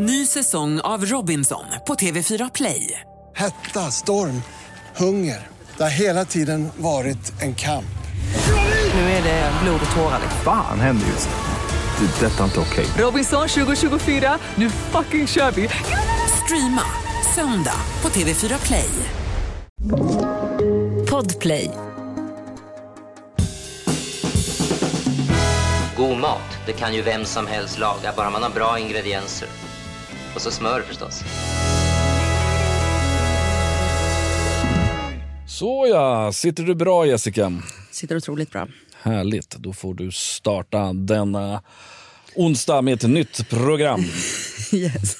Ny säsong av Robinson på TV4 Play. Hetta, storm, hunger. Det har hela tiden varit en kamp. Nu är det blod och tårar. Fan händer just nu. Det. är Detta är inte okej. Robinson 2024, nu fucking kör vi! Streama söndag på TV4 Play. Podplay. God mat, det kan ju vem som helst laga, bara man har bra ingredienser. Och så smör förstås. Så ja, sitter du bra Jessica? Sitter otroligt bra. Härligt, då får du starta denna onsdag med ett nytt program. Yes.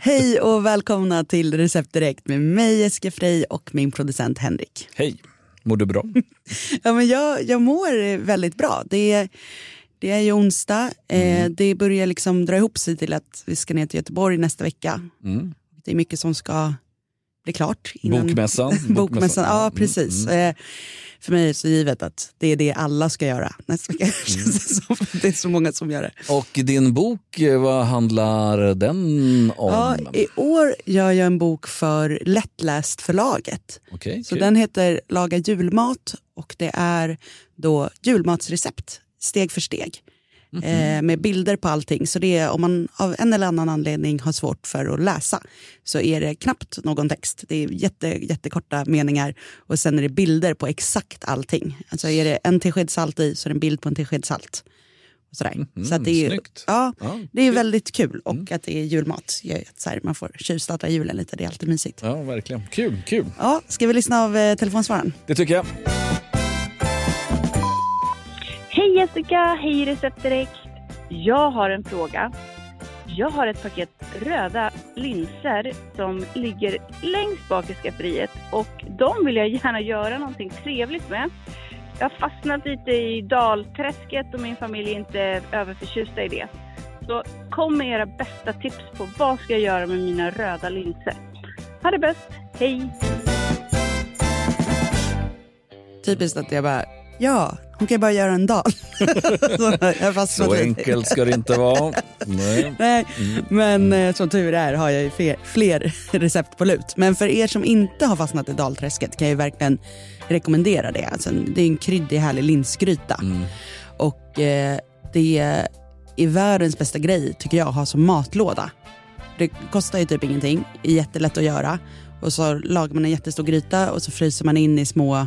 Hej och välkomna till Recept Direkt med mig Jessica Frey och min producent Henrik. Hej, mår du bra? Ja, men jag, jag mår väldigt bra. Det är, det är ju onsdag. Eh, det börjar liksom dra ihop sig till att vi ska ner till Göteborg nästa vecka. Mm. Det är mycket som ska bli klart. Bokmässan. Bokmässan, ja Mm, precis. mm. Eh, för mig är det så givet att det är det alla ska göra nästa vecka. Känns det är så många som gör det. Och din bok, eh, vad handlar den om? Ja, I år gör jag en bok för Lättläst förlaget. Okej, Så kul. den heter Laga julmat och det är då julmatsrecept steg för steg. Mhm. Eh, med bilder på allting. Så det är, om man av en eller annan anledning har svårt för att läsa så är det knappt någon text. Det är jätte, jättekorta meningar och sen är det bilder på exakt allting. Alltså är det en tesked salt i så är det en bild på en tesked salt. Och sådär. så att det är, snyggt. ja, Ja, Mm. det är väldigt kul och att det är julmat. Så här, man får tjuvstarta julen lite, det är alltid mysigt. Ja, verkligen. Kul, kul. Ja, ska vi lyssna av eh, telefonsvararen? Det tycker jag. Hej Jessica, hej Recept Direkt. Jag har en fråga. Jag har ett paket röda linser som ligger längst bak i skafferiet och de vill jag gärna göra någonting trevligt med. Jag har fastnat lite i dalträsket och min familj är inte överförtjusta i det. Så kom med era bästa tips på vad ska jag göra med mina röda linser. Ha det bäst, hej! Typiskt att jag bara, ja, hon kan ju bara göra en dal. så Så enkelt ska det inte vara. Nej. Nej, men eh, som tur är har jag ju fler, fler recept på lut. Men för er som inte har fastnat i dalträsket kan jag ju verkligen rekommendera det. Alltså, det är en kryddig härlig linsgryta. Och eh, det är världens bästa grej tycker jag att ha som matlåda. Det kostar ju typ ingenting, är jättelätt att göra. Och så lagar man en jättestor gryta och så fryser man in i små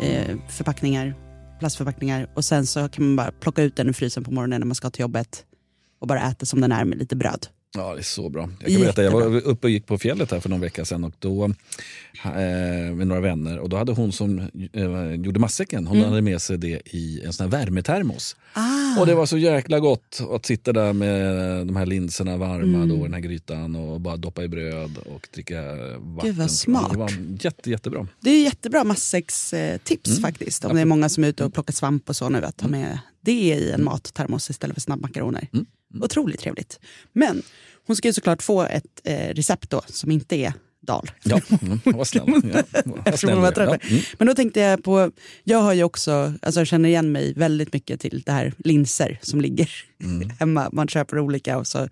eh, förpackningar, plastförpackningar. Och sen så kan man bara plocka ut den ur frysen på morgonen när man ska till jobbet och bara äta som den är med lite bröd. Ja, det är så bra. Jag kan berätta, jag var uppe och gick på fjället här för någon vecka sedan och då, eh, med några vänner och då hade hon som eh, gjorde matsäcken, hon hade med sig det i en sån här värmetermos. Ah, Och det var så jäkla gott att sitta där med de här linserna varma Mm. då, den här grytan och bara doppa i bröd och dricka vatten. vad smart. Det var jätte, jättebra. det är jättebra matsäckstips Mm. faktiskt. Om det är många som är ute och plockar svamp och så nu, att ta med det i en mattermos istället för snabbmakaroner. Mm. Otroligt trevligt. Men hon ska ju såklart få ett eh, recept då som inte är dal. Ja, mm, vad snäll. Ja, snäll var trött. Ja, mm. Men då tänkte jag på, jag har ju också, alltså jag känner igen mig väldigt mycket till det här linser som ligger Mm. hemma. Man köper olika och så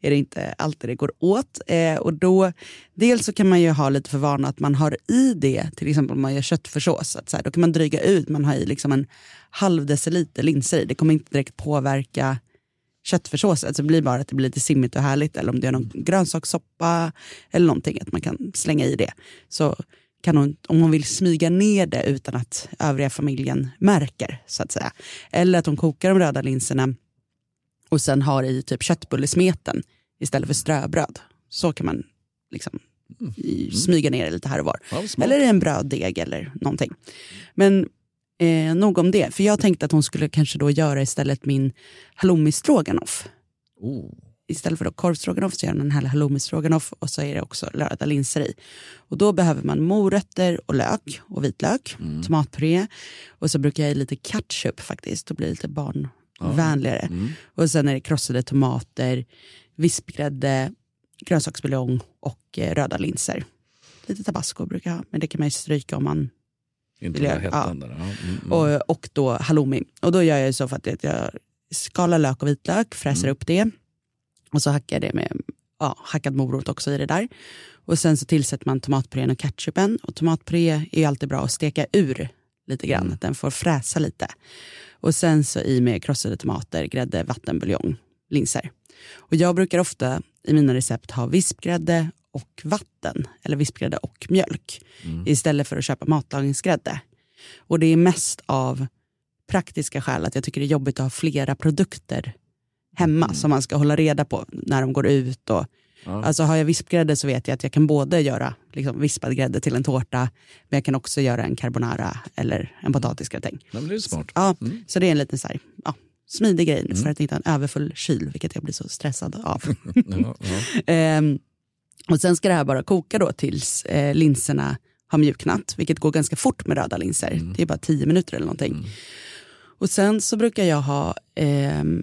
är det inte alltid det går åt. Eh, och då, dels så kan man ju ha lite för vana att man har i det, till exempel om man gör köttfärssås, att så här, då kan man dryga ut, man har i liksom en halv deciliter linser i. Det kommer inte direkt påverka köttfärssåsen, alltså det blir bara att det blir lite simmigt och härligt. Eller om det är någon grönsakssoppa eller någonting, att man kan slänga i det. Så kan hon, om hon vill smyga ner det utan att övriga familjen märker, så att säga. Eller att hon kokar de röda linserna och sen har i typ köttbullesmeten istället för ströbröd. Så kan man liksom i- smyga ner det lite här och var. Ja. Eller i en bröddeg eller någonting. Men eh, nog om det. För jag tänkte att hon skulle kanske då göra istället min halloumi stroganoff. Oh. Istället för då korvstroganoff så gör hon en halloumi stroganoff och så är det också röda linser i. Och då behöver man morötter och lök och vitlök, Mm. tomatpuré och så brukar jag i lite ketchup faktiskt, då blir det lite barnvänligare. Mm. Och sen är det krossade tomater, vispgrädde, grönsaksbuljong och eh, röda linser. Lite tabasco brukar jag ha, men det kan man ju stryka om man Inte den där där. Ja. Mm, mm. och, och då halloumi. Och då gör jag så för att jag skalar lök och vitlök, fräser Mm. upp det. Och så hackar jag det med ja, hackad morot också i det där. Och sen så tillsätter man tomatpurén och ketchupen. Och tomatpuré är ju alltid bra att steka ur lite grann, att den får fräsa lite. Och sen så i med krossade tomater, grädde, vattenbuljong, linser. Och jag brukar ofta i mina recept ha vispgrädde och vatten, eller vispgrädde och mjölk, istället för att köpa matlagningsgrädde. Och det är mest av praktiska skäl att jag tycker det är jobbigt att ha flera produkter hemma som man ska hålla reda på när de går ut. Och, Alltså har jag vispgrädde så vet jag att jag kan både göra liksom, vispad grädde till en tårta, men jag kan också göra en carbonara eller en potatisgratäng. Men det är smart. Ja, Så det är en liten så här, ja, smidig grej för att inte ha en överfull kyl, vilket jag blir så stressad av. Ja, ja. Och sen ska det här bara koka då tills eh, linserna har mjuknat, vilket går ganska fort med röda linser. Det är bara tio minuter eller någonting. Och sen så brukar jag ha ehm,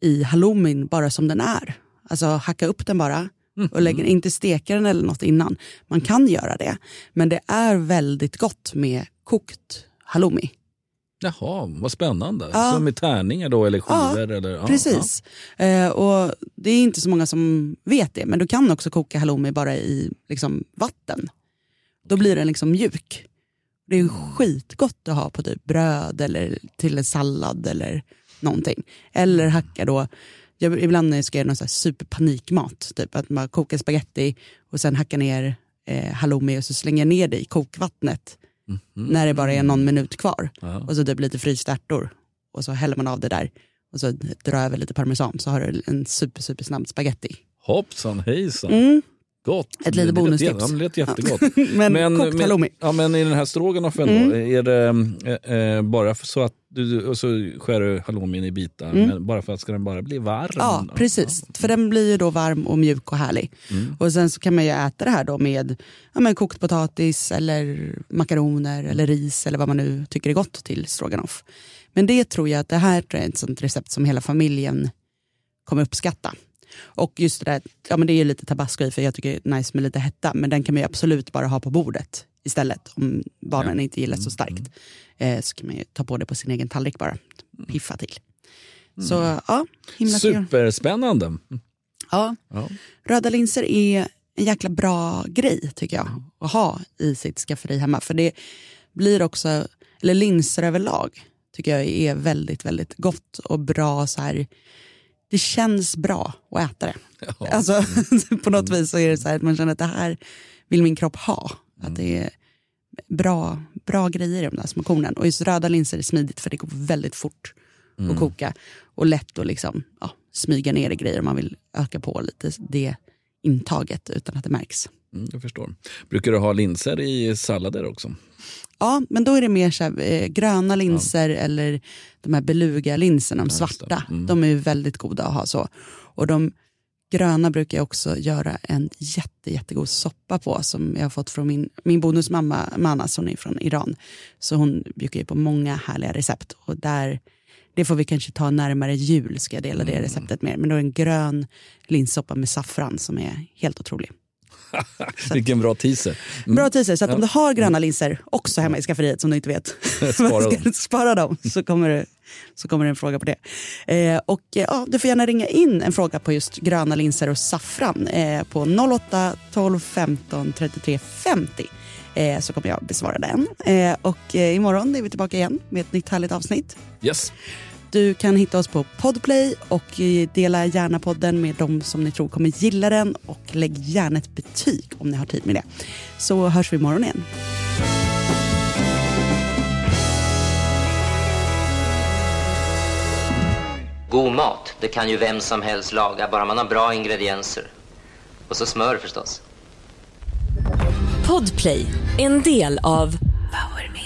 i halloumin bara som den är. Alltså hacka upp den bara och lägga, inte steka den eller något innan. Man kan göra det, men det är väldigt gott med kokt halloumi. Jaha, vad spännande. Ja. Som med tärningar då eller Ja, skivor? eller, ja, Precis. Eh, och det är inte så många som vet det, men du kan också koka halloumi bara i liksom, vatten. Då blir den liksom mjuk. Det är ju skitgott att ha på typ bröd eller till en sallad eller någonting. Eller hacka då, jag, ibland när jag ska göra någon så här superpanikmat, typ att man kokar spaghetti och sen hackar ner eh, halloumi och så slänger jag ner det i kokvattnet när det bara är någon minut kvar. Ja. Och så typ lite frysta ärtor och så häller man av det där och så drar över lite parmesan så har du en super, super snabb spaghetti. Hoppsan hejsan. Mm. Gott. Ett litet bonustips. det lät jättegott. Men, kokt halloumi. ja, men i den här stroganoffen Mm. då, är det eh, eh, bara så att du, och så skär du halloumin i bitar, men bara för att ska den bara bli varm? Mm. Ja, då? precis. För den blir ju då varm och mjuk och härlig. Och sen så kan man ju äta det här då med ja, men kokt potatis eller makaroner eller ris eller vad man nu tycker är gott till stroganoff. Men det tror jag att det här är ett sånt recept som hela familjen kommer uppskatta. Och just det där, ja men det är ju lite tabasco i för jag tycker det är nice med lite hetta, men den kan man ju absolut bara ha på bordet istället. Om barnen inte gillar så starkt. Eh, så kan man ju ta på det på sin egen tallrik bara, piffa till. Så ja, himla. Superspännande. Ja. Ja. Röda linser är en jäkla bra grej tycker jag att ha i sitt skafferi hemma. För det blir också, eller linser överlag tycker jag är väldigt, väldigt gott och bra så här. Det känns bra att äta det. Alltså, på något vis så är det så här att man känner att det här vill min kropp ha. Att det är bra, bra grejer i de där små kornen. Och just röda linser är smidigt för det går väldigt fort att koka. Och lätt att liksom, ja, smyga ner i grejer om man vill öka på lite det intaget utan att det märks. Mm, jag förstår. Brukar du ha linser i sallader också? Ja, men då är det mer så här, eh, gröna linser eller de här beluga-linserna, de svarta. De är ju väldigt goda att ha så. Och de gröna brukar jag också göra en jätte, jättegod soppa på som jag har fått från min, min bonusmamma Manas, hon är från Iran. Så hon bjuder ju på många härliga recept. Och där, det får vi kanske ta närmare jul, ska jag dela det receptet med. Men då är det en grön linssoppa med saffran som är helt otrolig. Vilken bra teaser. Bra teaser, så att om du har gröna linser också hemma i skafferiet som du inte vet, Spara dem. spara dem så kommer, det, så kommer det en fråga på det. Eh, och eh, ja, Du får gärna ringa in en fråga på just gröna linser och saffran eh, på 08 12 15 33 50. Eh, så kommer jag besvara den. Eh, och eh, imorgon är vi tillbaka igen med ett nytt härligt avsnitt. Yes. Du kan hitta oss på Podplay och eh, dela gärna podden med de som ni tror kommer gilla den och lägg gärna ett betyg om ni har tid med det. Så hörs vi imorgon igen. God mat, det kan ju vem som helst laga, bara man har bra ingredienser. Och så smör förstås. Podplay, en del av Power Media.